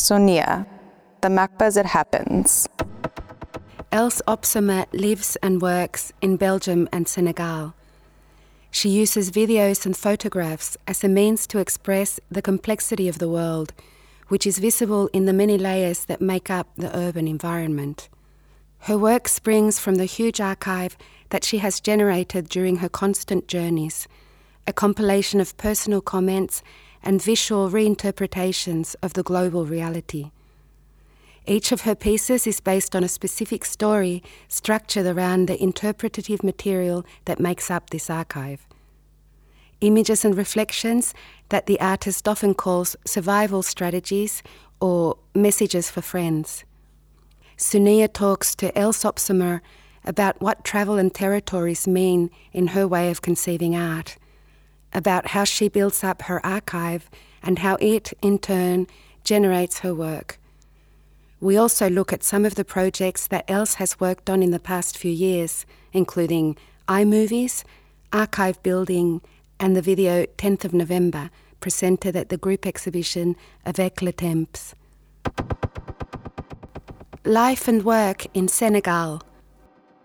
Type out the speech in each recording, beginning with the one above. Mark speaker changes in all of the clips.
Speaker 1: Sonia, the MACBA it happens.
Speaker 2: Els Opsomer lives and works in Belgium and Senegal. She uses videos and photographs as a means to express the complexity of the world, which is visible in the many layers that make up the urban environment. Her work springs from the huge archive that she has generated during her constant journeys, a compilation of personal comments and visual reinterpretations of the global reality. Each of her pieces is based on a specific story structured around the interpretative material that makes up this archive. Images and reflections that the artist often calls survival strategies or messages for friends. Sonia talks to Els Opsomer about what travel and territories mean in her way of conceiving art, about how she builds up her archive and how it, in turn, generates her work. We also look at some of the projects that Els has worked on in the past few years, including iMovies, archive building, and the video 10th of November, presented at the group exhibition Avec le Temps. Life and work in Senegal.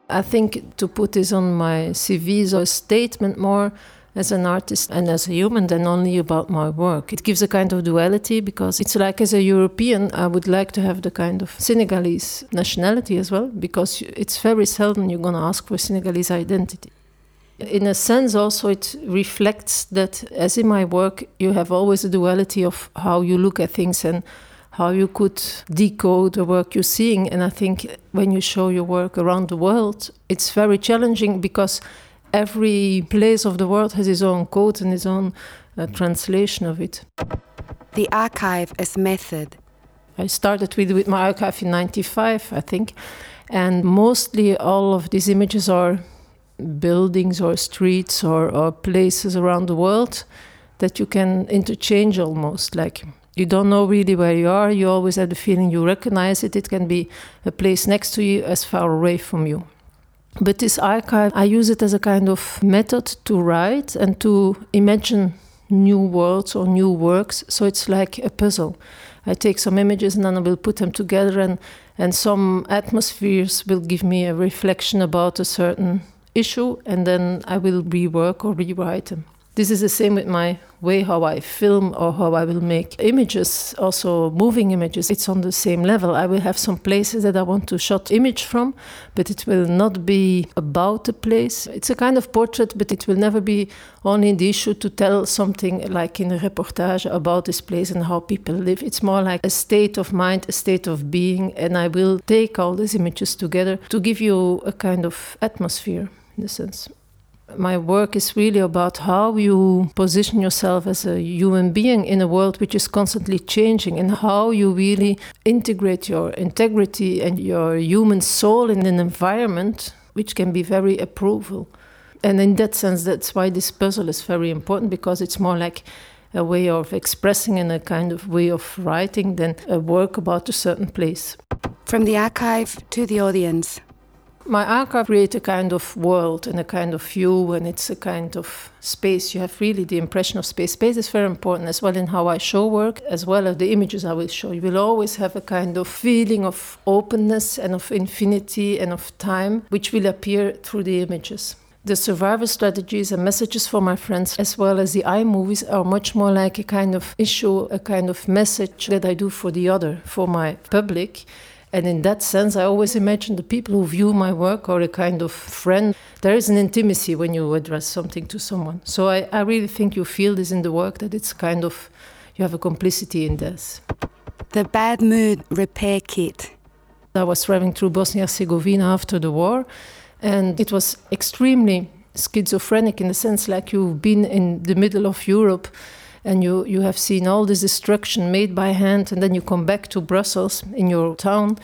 Speaker 3: I think to put this on my CV is a statement more as an artist and as a human than only about my work. It gives a kind of duality because it's like as a European, I would like to have the kind of Senegalese nationality as well, because it's very seldom you're going to ask for Senegalese identity. In a sense, also, it reflects that, as in my work, you have always a duality of how you look at things and how you could decode the work you're seeing. And I think when you show your work around the world, it's very challenging because every place of the world has its own code and its own uh, translation of it.
Speaker 2: The archive as method.
Speaker 3: I started with, with my archive in 95, I think, and mostly all of these images are buildings or streets or, or places around the world that you can interchange almost like you don't know really where you are you always have the feeling you recognize it it can be a place next to you as far away from you but this archive, I use it as a kind of method to write and to imagine new worlds or new works. So it's like a puzzle. I take some images and then I will put them together, and, and some atmospheres will give me a reflection about a certain issue, and then I will rework or rewrite them. This is the same with my way how I film or how I will make images, also moving images. It's on the same level. I will have some places that I want to shot image from, but it will not be about the place. It's a kind of portrait, but it will never be only the issue to tell something like in a reportage about this place and how people live. It's more like a state of mind, a state of being, and I will take all these images together to give you a kind of atmosphere in a sense my work is really about how you position yourself as a human being in a world which is constantly changing and how you really integrate your integrity and your human soul in an environment which can be very approval. And in that sense, that's why this puzzle is very important because it's more like a way of expressing and a kind of way of writing than a work about a certain place.
Speaker 2: From the archive to the audience,
Speaker 3: my archive creates a kind of world and a kind of view, and it's a kind of space. You have really the impression of space. Space is very important as well in how I show work, as well as the images I will show. You will always have a kind of feeling of openness and of infinity and of time, which will appear through the images. The survival strategies and messages for my friends, as well as the iMovies, are much more like a kind of issue, a kind of message that I do for the other, for my public and in that sense, I always imagine the people who view my work are a kind of friend. There is an intimacy when you address something to someone. So I, I really think you feel this in the work that it's kind of, you have a complicity in this.
Speaker 2: The Bad Mood Repair Kit.
Speaker 3: I was traveling through Bosnia and Herzegovina after the war, and it was extremely schizophrenic in the sense like you've been in the middle of Europe and you, you have seen all this destruction made by hand, and then you come back to Brussels in your town,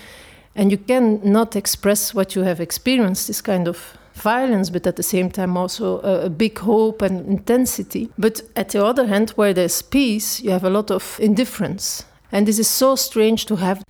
Speaker 3: and you cannot express what you have experienced, this kind of violence, but at the same time also a, a, big hope and intensity. But at the other hand, where there's peace, you have a lot of indifference. And this is so strange to have.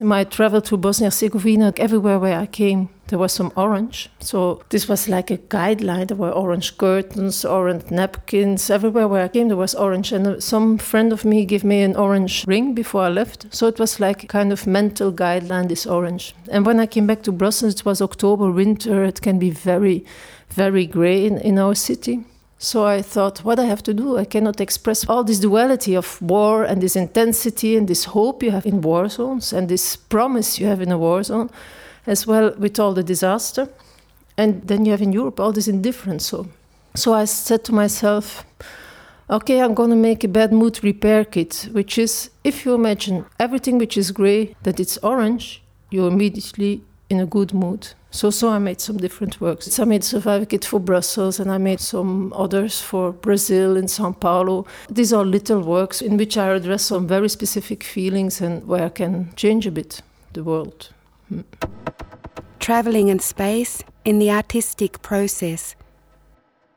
Speaker 3: My travel to Bosnia Herzegovina, everywhere where I came, there was some orange. So this was like a guideline. There were orange curtains, orange napkins. Everywhere where I came, there was orange. And uh, some friend of me gave me an orange ring before I left. So it was like kind of mental guideline, this orange. And when I came back to Brussels, it was October, winter. It can be very, very gray in, in our city. So I thought, what I have to do? I cannot express all this duality of war and this intensity and this hope you have in war zones and this promise you have in a war zone, as well with all the disaster. And then you have in Europe all this indifference. So, so I said to myself, okay, I'm going to make a bad mood repair kit, which is if you imagine everything which is gray, that it's orange, you're immediately in a good mood. So, so I made some different works. So I made Survivor Kit for Brussels and I made some others for Brazil and Sao Paulo. These are little works in which I address some very specific feelings and where I can change a bit the world. Hmm.
Speaker 2: Traveling in space in the artistic process.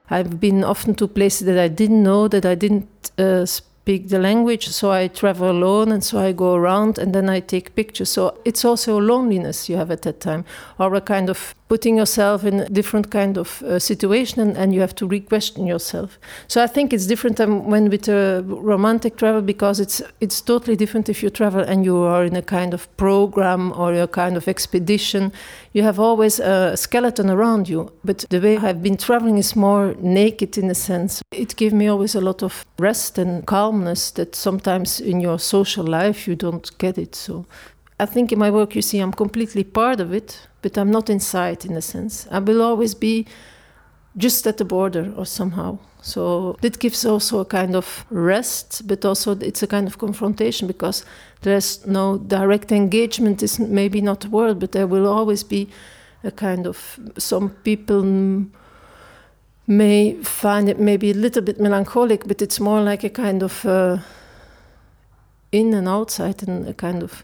Speaker 3: I've been often to places that I didn't know, that I didn't uh, speak the language, so I travel alone and so I go around and then I take pictures. So it's also loneliness you have at that time, or a kind of putting yourself in a different kind of uh, situation and, and, you have to re-question yourself. So I think it's different than when with a romantic travel because it's it's totally different if you travel and you are in a kind of program or a kind of expedition. You have always a skeleton around you. But the way I've been traveling is more naked in a sense. It gave me always a lot of rest and calmness that sometimes in your social life you don't get it. So I think in my work, you see, I'm completely part of it, but I'm not inside in a sense. I will always be just at the border or somehow. So it gives also a kind of rest, but also it's a kind of confrontation because there's no direct engagement, is maybe not the word, but there will always be a kind of some people may find it maybe a little bit melancholic, but it's more like a kind of uh, in and outside and a kind of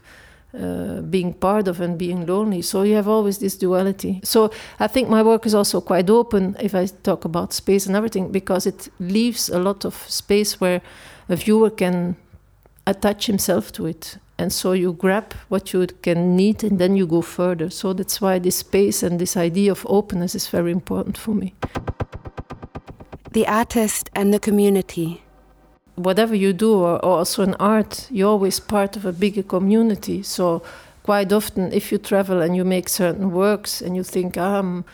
Speaker 3: uh, being part of and being lonely. So you have always this duality. So I think my work is also quite open if I talk about space and everything because it leaves a lot of space where a viewer can attach himself to it. And so you grab what you can need and then you go further. So that's why this space and this idea of openness is very important for me.
Speaker 2: The artist and the community
Speaker 3: whatever you do, or, or also in art, you're always part of a bigger community. So quite often, if you travel and you make certain works and you think, ah, I'm,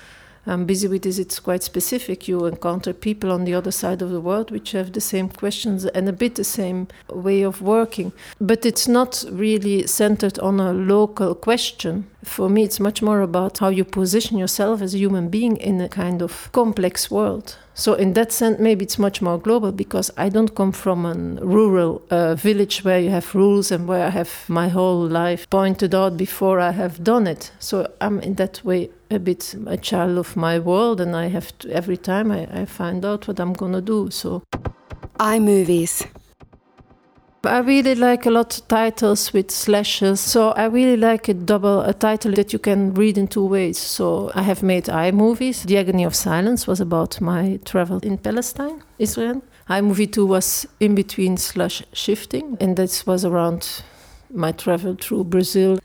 Speaker 3: I'm busy with this, it's quite specific. You encounter people on the other side of the world which have the same questions and a bit the same way of working. But it's not really centered on a local question. For me, it's much more about how you position yourself as a human being in a kind of complex world. So in that sense, maybe it's much more global because I don't come from a rural uh, village where you have rules and where I have my whole life pointed out before I have done it. So I'm in that way a bit a child of my world, and I have to, every time I, I find out what I'm gonna do. So
Speaker 2: iMovies.
Speaker 3: I really like a lot of titles with slashes. So I really like a double a title that you can read in two ways. So I have made iMovies. The Agony of Silence was about my travel in Palestine, Israel. iMovie 2 was in between slash shifting, and this was around my travel through Brazil.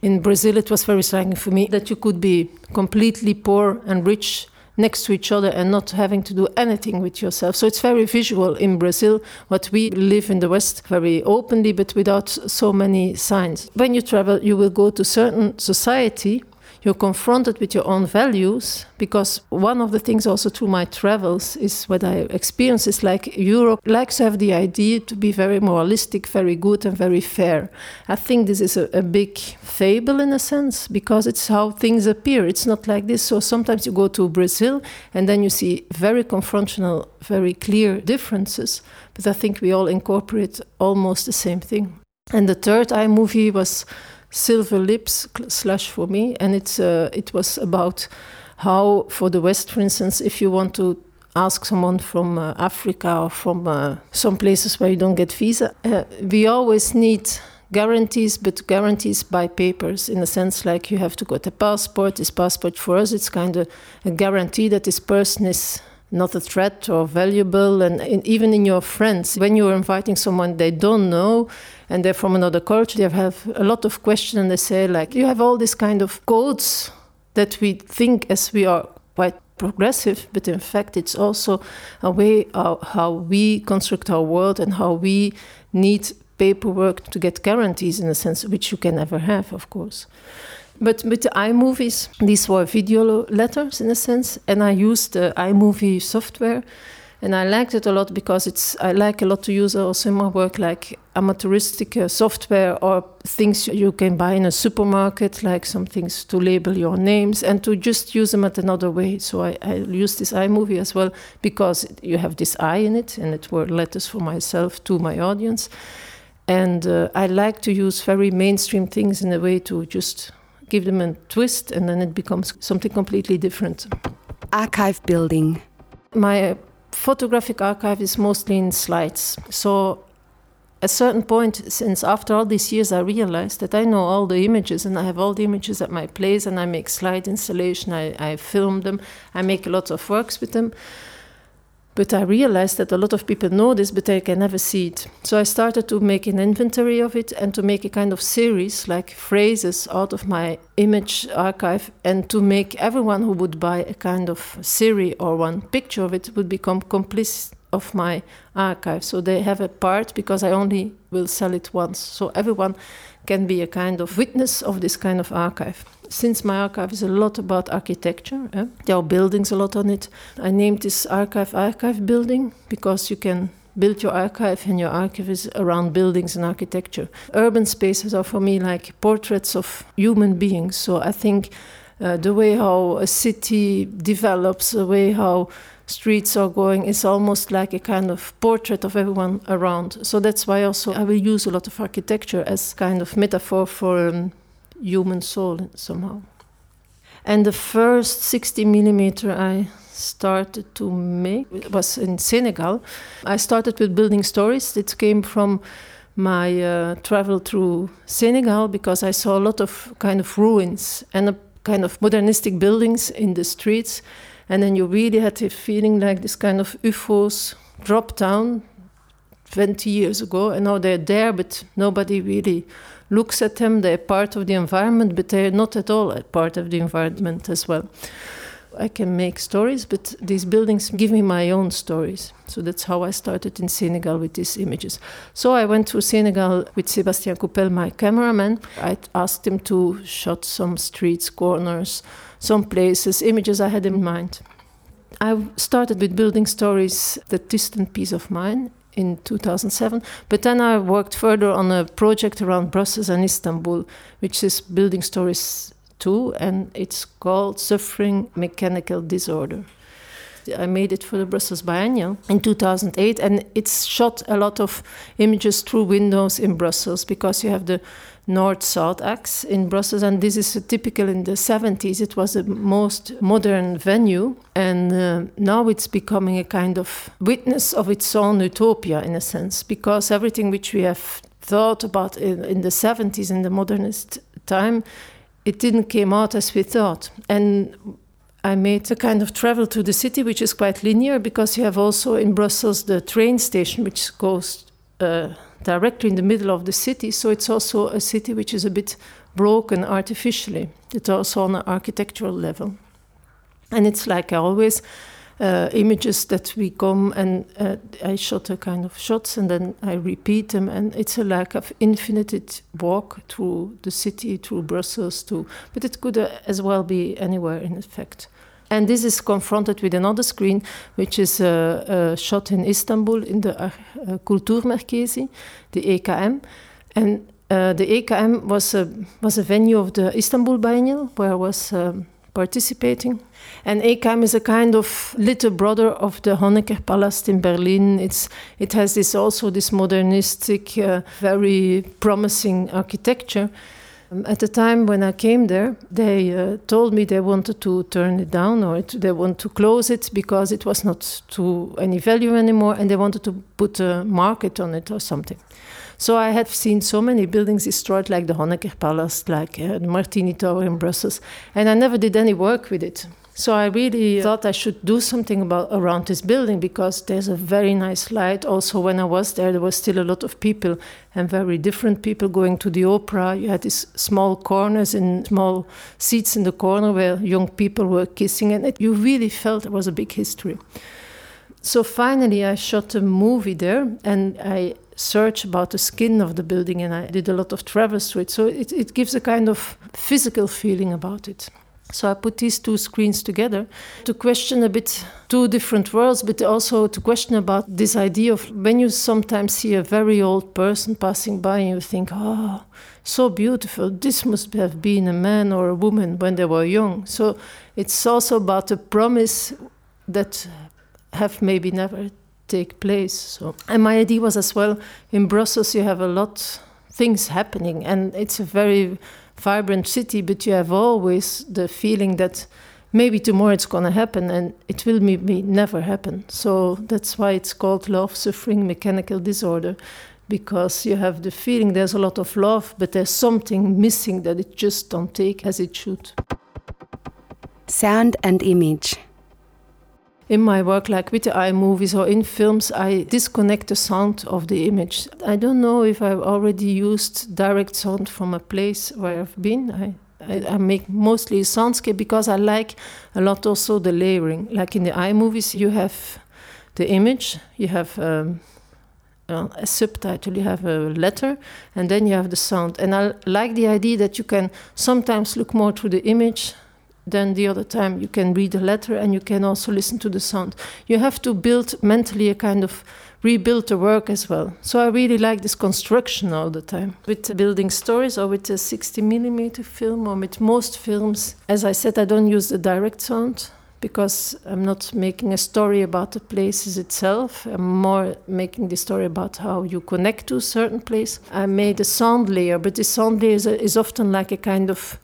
Speaker 3: In Brazil, it was very striking for me that you could be completely poor and rich next to each other and not having to do anything with yourself. So it's very visual in Brazil, what we live in the West very openly, but without so many signs. When you travel, you will go to certain society you're confronted with your own values because one of the things also through my travels is what I experience is like Europe likes to have the idea to be very moralistic, very good, and very fair. I think this is a, a big fable in a sense because it's how things appear. It's not like this. So sometimes you go to Brazil and then you see very confrontational, very clear differences. But I think we all incorporate almost the same thing. And the third iMovie was Silver Lips slash for me, and it's uh, it was about how for the West, for instance, if you want to ask someone from uh, Africa or from uh, some places where you don't get visa, uh, we always need guarantees, but guarantees by papers in a sense like you have to get a passport. This passport for us, it's kind of a guarantee that this person is not a threat or valuable. And even in your friends, when you're inviting someone they don't know and they're from another culture, they have a lot of questions and they say, like, you have all this kind of codes that we think as we are quite progressive, but in fact, it's also a way how we construct our world and how we need paperwork to get guarantees in a sense, which you can never have, of course. But with the iMovies, these were video letters in a sense, and I used the iMovie software and I liked it a lot because it's I like a lot to use also in my work like amateuristic uh, software or things you can buy in a supermarket, like some things to label your names and to just use them at another way. So I, I use this iMovie as well because you have this I in it, and it were letters for myself to my audience. And uh, I like to use very mainstream things in a way to just give them a twist, and then it becomes something completely different.
Speaker 2: Archive building.
Speaker 3: My photographic archive is mostly in slides. So a certain point, since after all these years, I realized that I know all the images and I have all the images at my place and I make slide installation, I, I film them, I make a lot of works with them. But I realized that a lot of people know this, but they can never see it. So I started to make an inventory of it and to make a kind of series, like phrases out of my image archive, and to make everyone who would buy a kind of series or one picture of it would become complice of my archive. So they have a part because I only will sell it once. So everyone can be a kind of witness of this kind of archive since my archive is a lot about architecture, eh? there are buildings a lot on it. I named this archive archive building because you can build your archive and your archive is around buildings and architecture. Urban spaces are for me like portraits of human beings. So I think uh, the way how a city develops, the way how streets are going is almost like a kind of portrait of everyone around. So that's why also I will use a lot of architecture as kind of metaphor for um, human soul somehow. And the first 60 millimeter I started to make was in Senegal. I started with building stories. It came from my uh, travel through Senegal because I saw a lot of kind of ruins and a kind of modernistic buildings in the streets. And then you really had a feeling like this kind of UFOs dropped down 20 years ago, and now they're there, but nobody really looks at them. They're part of the environment, but they're not at all a part of the environment as well. I can make stories, but these buildings give me my own stories. So that's how I started in Senegal with these images. So I went to Senegal with Sebastian Coupel, my cameraman. I asked him to shot some streets, corners, some places, images I had in mind. I started with building stories, The Distant Peace of Mind, in 2007. But then I worked further on a project around Brussels and Istanbul, which is Building Stories 2, and it's called Suffering Mechanical Disorder. I made it for the Brussels Biennial in 2008, and it's shot a lot of images through windows in Brussels because you have the north-south axis in Brussels, and this is typical in the 70s. It was the most modern venue, and uh, now it's becoming a kind of witness of its own utopia in a sense, because everything which we have thought about in, in the 70s in the modernist time, it didn't came out as we thought, and I made a kind of travel to the city, which is quite linear because you have also in Brussels the train station, which goes uh, directly in the middle of the city. So it's also a city which is a bit broken artificially. It's also on an architectural level. And it's like always uh, images that we come and uh, I shot a kind of shots and then I repeat them. And it's a like of infinite walk through the city, through Brussels, too. But it could uh, as well be anywhere in effect. And this is confronted with another screen, which is shot in Istanbul in the uh, Kulturmerkezi, the AKM. And uh, the AKM was a, was a venue of the Istanbul Biennial, where was um, participating. And AKM is a kind of little brother of the Honecker Palace in Berlin. It's, it has this also this modernistic, uh, very promising architecture. Um, at the time when I came there, they uh, told me they wanted to turn it down or it, they want to close it because it was not to any value anymore, and they wanted to put a market on it or something. So I had seen so many buildings destroyed, like the Honecker Palace, like uh, the Martini Tower in Brussels, and I never did any work with it. So I really thought I should do something about around this building because there's a very nice light. Also, when I was there, there was still a lot of people and very different people going to the opera. You had these small corners and small seats in the corner where young people were kissing, and it, you really felt it was a big history. So finally, I shot a movie there, and I searched about the skin of the building, and I did a lot of travels to it. So it, it gives a kind of physical feeling about it. So I put these two screens together to question a bit two different worlds, but also to question about this idea of when you sometimes see a very old person passing by and you think, oh, so beautiful, this must have been a man or a woman when they were young. So it's also about a promise that have maybe never take place. So and my idea was as well in Brussels you have a lot things happening and it's a very vibrant city, but you have always the feeling that maybe tomorrow it's going to happen and it will maybe never happen. So that's why it's called love suffering mechanical disorder because you have the feeling there's a lot of love, but there's something missing that it just don't take as it should.
Speaker 2: Sound and image
Speaker 3: in my work, like with the iMovies or in films, I disconnect the sound of the image. I don't know if I've already used direct sound from a place where I've been. I, I, I make mostly soundscape because I like a lot also the layering. Like in the iMovies, you have the image, you have um, a subtitle, you have a letter, and then you have the sound. And I like the idea that you can sometimes look more through the image then the other time you can read the letter and you can also listen to the sound. You have to build mentally a kind of rebuild the work as well. So I really like this construction all the time. With building stories or with a 60 millimeter film or with most films, as I said, I don't use the direct sound because I'm not making a story about the places itself. I'm more making the story about how you connect to a certain place. I made a sound layer, but the sound layer is, is often like a kind of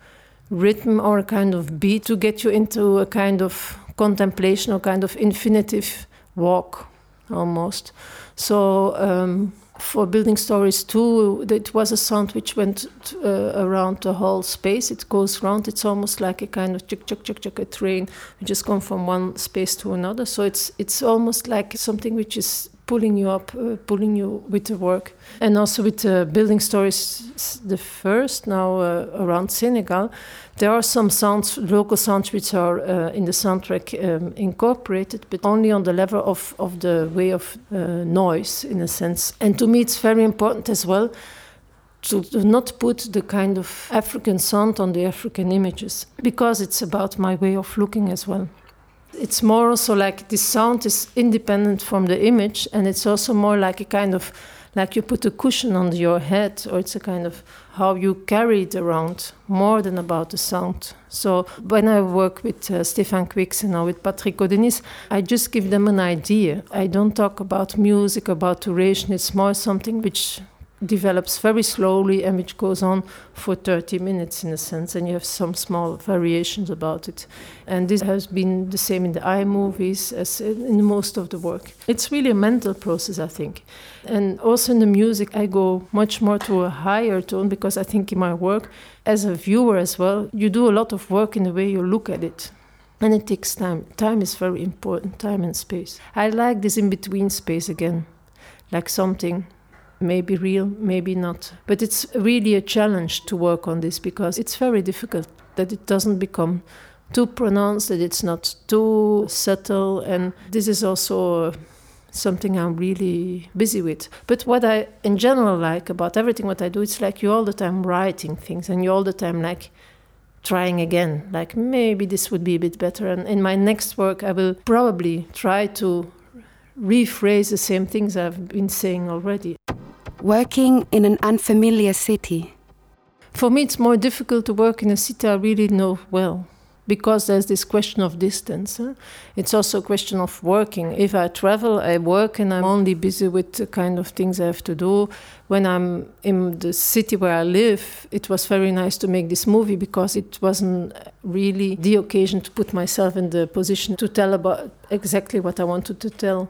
Speaker 3: rhythm or a kind of beat to get you into a kind of contemplation or kind of infinitive walk almost. So um, for building stories too, it was a sound which went uh, around the whole space. It goes around. It's almost like a kind of chuk chuk chuk chuk a train. You just come from one space to another. So it's it's almost like something which is pulling you up, uh, pulling you with the work. And also with the building stories, the first now uh, around Senegal, there are some sounds, local sounds, which are uh, in the soundtrack um, incorporated, but only on the level of, of the way of uh, noise, in a sense. And to me, it's very important as well to not put the kind of African sound on the African images, because it's about my way of looking as well. It's more also like the sound is independent from the image, and it's also more like a kind of like you put a cushion under your head, or it's a kind of how you carry it around more than about the sound. So when I work with uh, Stefan Quixen or with Patrick Odenis, I just give them an idea. I don't talk about music, about duration. It's more something which develops very slowly and which goes on for 30 minutes in a sense and you have some small variations about it. And this has been the same in the iMovies as in most of the work. It's really a mental process i think. And also in the music i go much more to a higher tone because i think in my work as a viewer as well you do a lot of work in the way you look at it. And it takes time. Time is very important time and space. I like this in between space again like something maybe real, maybe not. But it's really a challenge to work on this because it's very difficult that it doesn't become too pronounced, that it's not too subtle. And this is also something I'm really busy with. But what I, in general, like about everything what I do, it's like you all the time writing things and you all the time like trying again. Like maybe this would be a bit better. And in my next work, I will probably try to rephrase the same things I've been saying already
Speaker 2: working in an unfamiliar city?
Speaker 3: For me, it's more difficult to work in a city I really know well because there's this question of distance. It's also a question of working. If I travel, I work and I'm only busy with the kind of things I have to do. When I'm in the city where I live, it was very nice to make this movie because it wasn't really the occasion to put myself in the position to tell about exactly what I wanted to tell.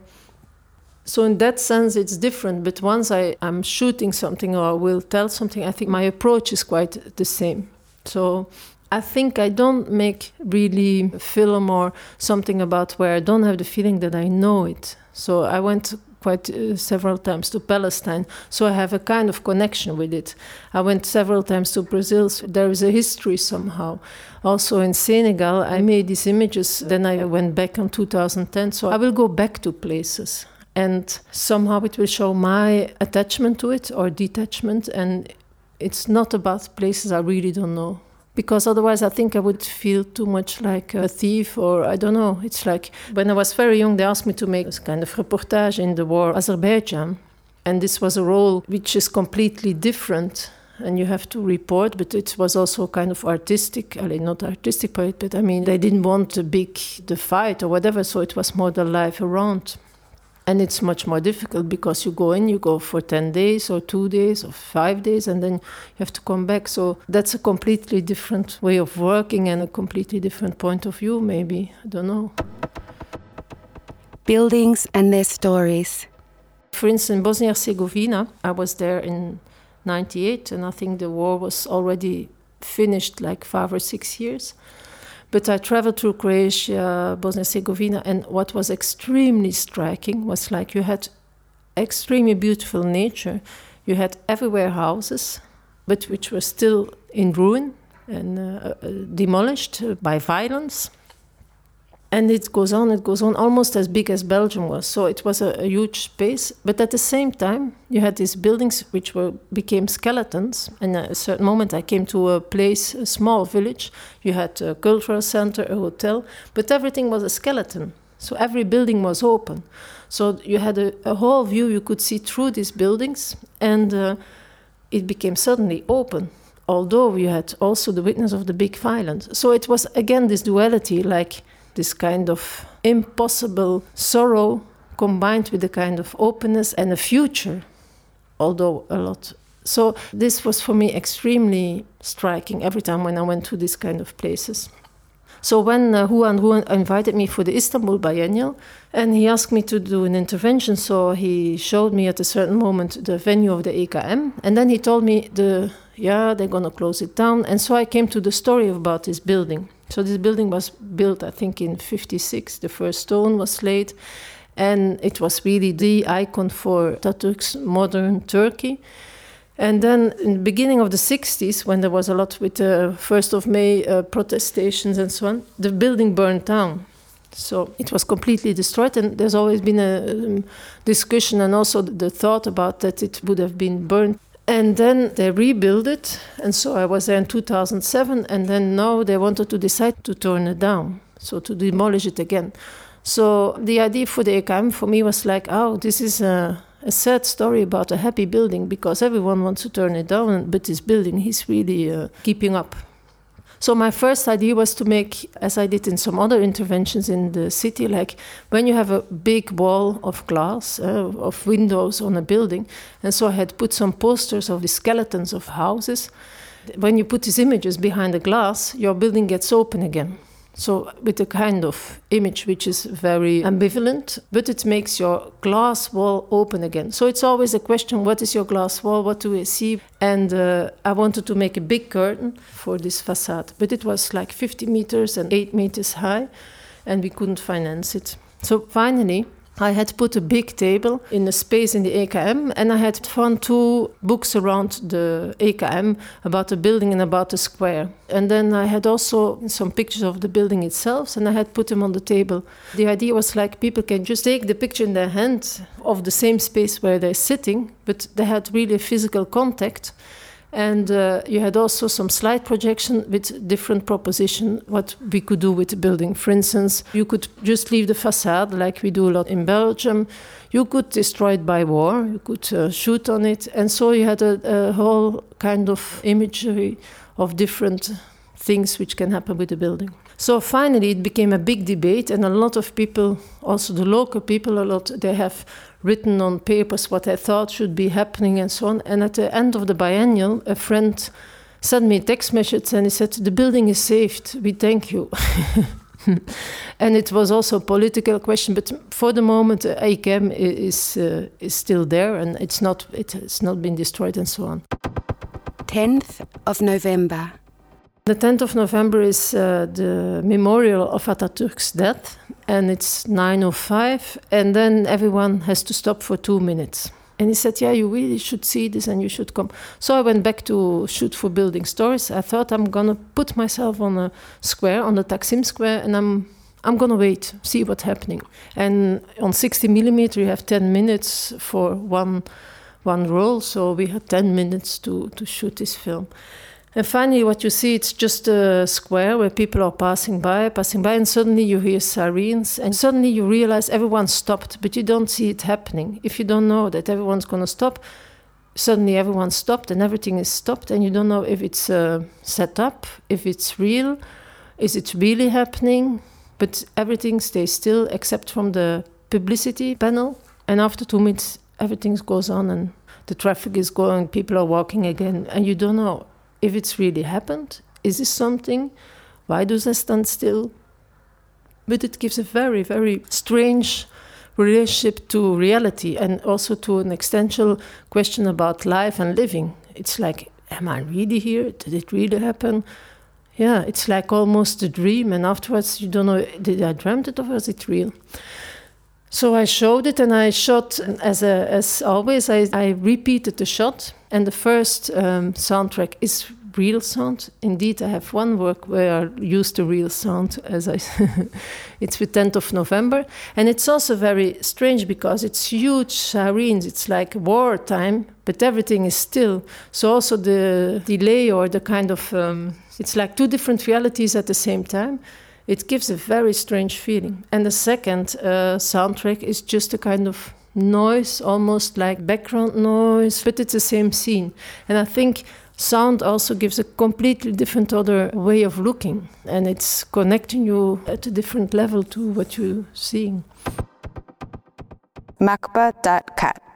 Speaker 3: So in that sense, it's different. But once I am shooting something or I will tell something, I think my approach is quite the same. So I think I don't make really film or something about where I don't have the feeling that I know it. So I went quite uh, several times to Palestine, so I have a kind of connection with it. I went several times to Brazil, so there is a history somehow. Also in Senegal, I made these images, then I went back in 2010, so I will go back to places. And somehow it will show my attachment to it or detachment, and it's not about places I really don't know because otherwise I think I would feel too much like a thief or I don't know. It's like when I was very young, they asked me to make this kind of reportage in the war Azerbaijan. And this was a role which is completely different and you have to report, but it was also kind of artistic, not artistic but I mean, they didn't want a big the fight or whatever, so it was more the life around. And it's much more difficult because you go in, you go for 10 days or two days or five days, and then you have to come back. So that's a completely different way of working and a completely different point of view, maybe. I don't know.
Speaker 2: Buildings and their stories.
Speaker 3: For instance, Bosnia Herzegovina, I was there in 98, and I think the war was already finished like five or six years. But I traveled through Croatia, Bosnia and Herzegovina, and what was extremely striking was like you had extremely beautiful nature. You had everywhere houses, but which were still in ruin and uh, uh demolished by violence and it goes on, it goes on, almost as big as Belgium was. So it was a, a, huge space. But at the same time, you had these buildings which were became skeletons. And at a certain moment, I came to a place, a small village. You had a cultural center, a hotel, but everything was a skeleton. So every building was open. So you had a, a whole view you could see through these buildings, and uh, it became suddenly open. Although you had also the witness of the big violence. So it was again this duality, like this kind of impossible sorrow combined with a kind of openness and a future, although a lot. So this was for me extremely striking every time when I went to these kind of places. So when uh, Juan invited me for the Istanbul Biennial, and he asked me to do an intervention, so he showed me at a certain moment the venue of the AKM, and then he told me the yeah they're gonna close it down, and so I came to the story about this building. So this building was built, I think, in 56. The first stone was laid, and it was really the icon for Ataturk's modern Turkey. And then in the beginning of the 60s, when there was a lot with the 1st of May uh, protestations and so on, the building burned down. So it was completely destroyed, and there's always been a um, discussion and also the thought about that it would have been burned and then they rebuilt it. And so I was there in 2007. And then now they wanted to decide to turn it down, so to demolish it again. So the idea for the AKM for me was like, oh, this is a, a sad story about a happy building because everyone wants to turn it down, but this building is really uh, keeping up. So my first idea was to make, as I did in some other interventions in the city, like when you have a big wall of glass, uh, of windows on a building, and so I had put some posters of the skeletons of houses. When you put these images behind the glass, your building gets open again. So, with a kind of image which is very ambivalent, but it makes your glass wall open again. So, it's always a question what is your glass wall? What do we see? And uh, I wanted to make a big curtain for this facade, but it was like 50 meters and 8 meters high, and we couldn't finance it. So, finally, I had put a big table in a space in the AKM, and I had found two books around the AKM about the building and about the square. And then I had also some pictures of the building itself, and I had put them on the table. The idea was like people can just take the picture in their hand of the same space where they're sitting, but they had really physical contact. And uh, you had also some slide projection with different proposition what we could do with the building. For instance, you could just leave the facade like we do a lot in Belgium. You could destroy it by war. You could uh, shoot on it, and so you had a, a whole kind of imagery of different things which can happen with the building. So finally, it became a big debate, and a lot of people, also the local people, a lot they have written on papers what they thought should be happening and so on. And at the end of the biennial, a friend sent me a text message and he said, The building is saved. We thank you. and it was also a political question, but for the moment, AKM is, uh, is still there and it's not, it has not been destroyed and so on.
Speaker 2: 10th of November.
Speaker 3: The 10th of November is uh, the memorial of Atatürk's death, and it's 9.05, and then everyone has to stop for two minutes. And he said, Yeah, you really should see this and you should come. So I went back to shoot for building stories. I thought I'm gonna put myself on a square, on the Taksim Square, and I'm I'm gonna wait, see what's happening. And on 60 millimeter, you have 10 minutes for one one roll, so we had 10 minutes to, to shoot this film. And finally, what you see, it's just a square where people are passing by, passing by, and suddenly you hear sirens, and suddenly you realize everyone stopped, but you don't see it happening. If you don't know that everyone's going to stop, suddenly everyone stopped and everything is stopped, and you don't know if it's uh, set up, if it's real, is it really happening, but everything stays still except from the publicity panel. And after two minutes, everything goes on, and the traffic is going, people are walking again, and you don't know if it's really happened. Is this something? Why do they stand still? But it gives a very, very strange relationship to reality and also to an existential question about life and living. It's like, am I really here? Did it really happen? Yeah, it's like almost a dream, and afterwards you don't know, did I dreamt it or was it real? So I showed it and I shot as a, as always. I, I repeated the shot, and the first um, soundtrack is real sound. Indeed, I have one work where I used the real sound as I. it's the 10th of November, and it's also very strange because it's huge sirens. It's like wartime, but everything is still. So also the delay or the kind of um, it's like two different realities at the same time it gives a very strange feeling. And the second uh, soundtrack is just a kind of noise, almost like background noise, but it's the same scene. And I think sound also gives a completely different other way of looking, and it's connecting you at a different level to what you're seeing.
Speaker 1: Makba.cat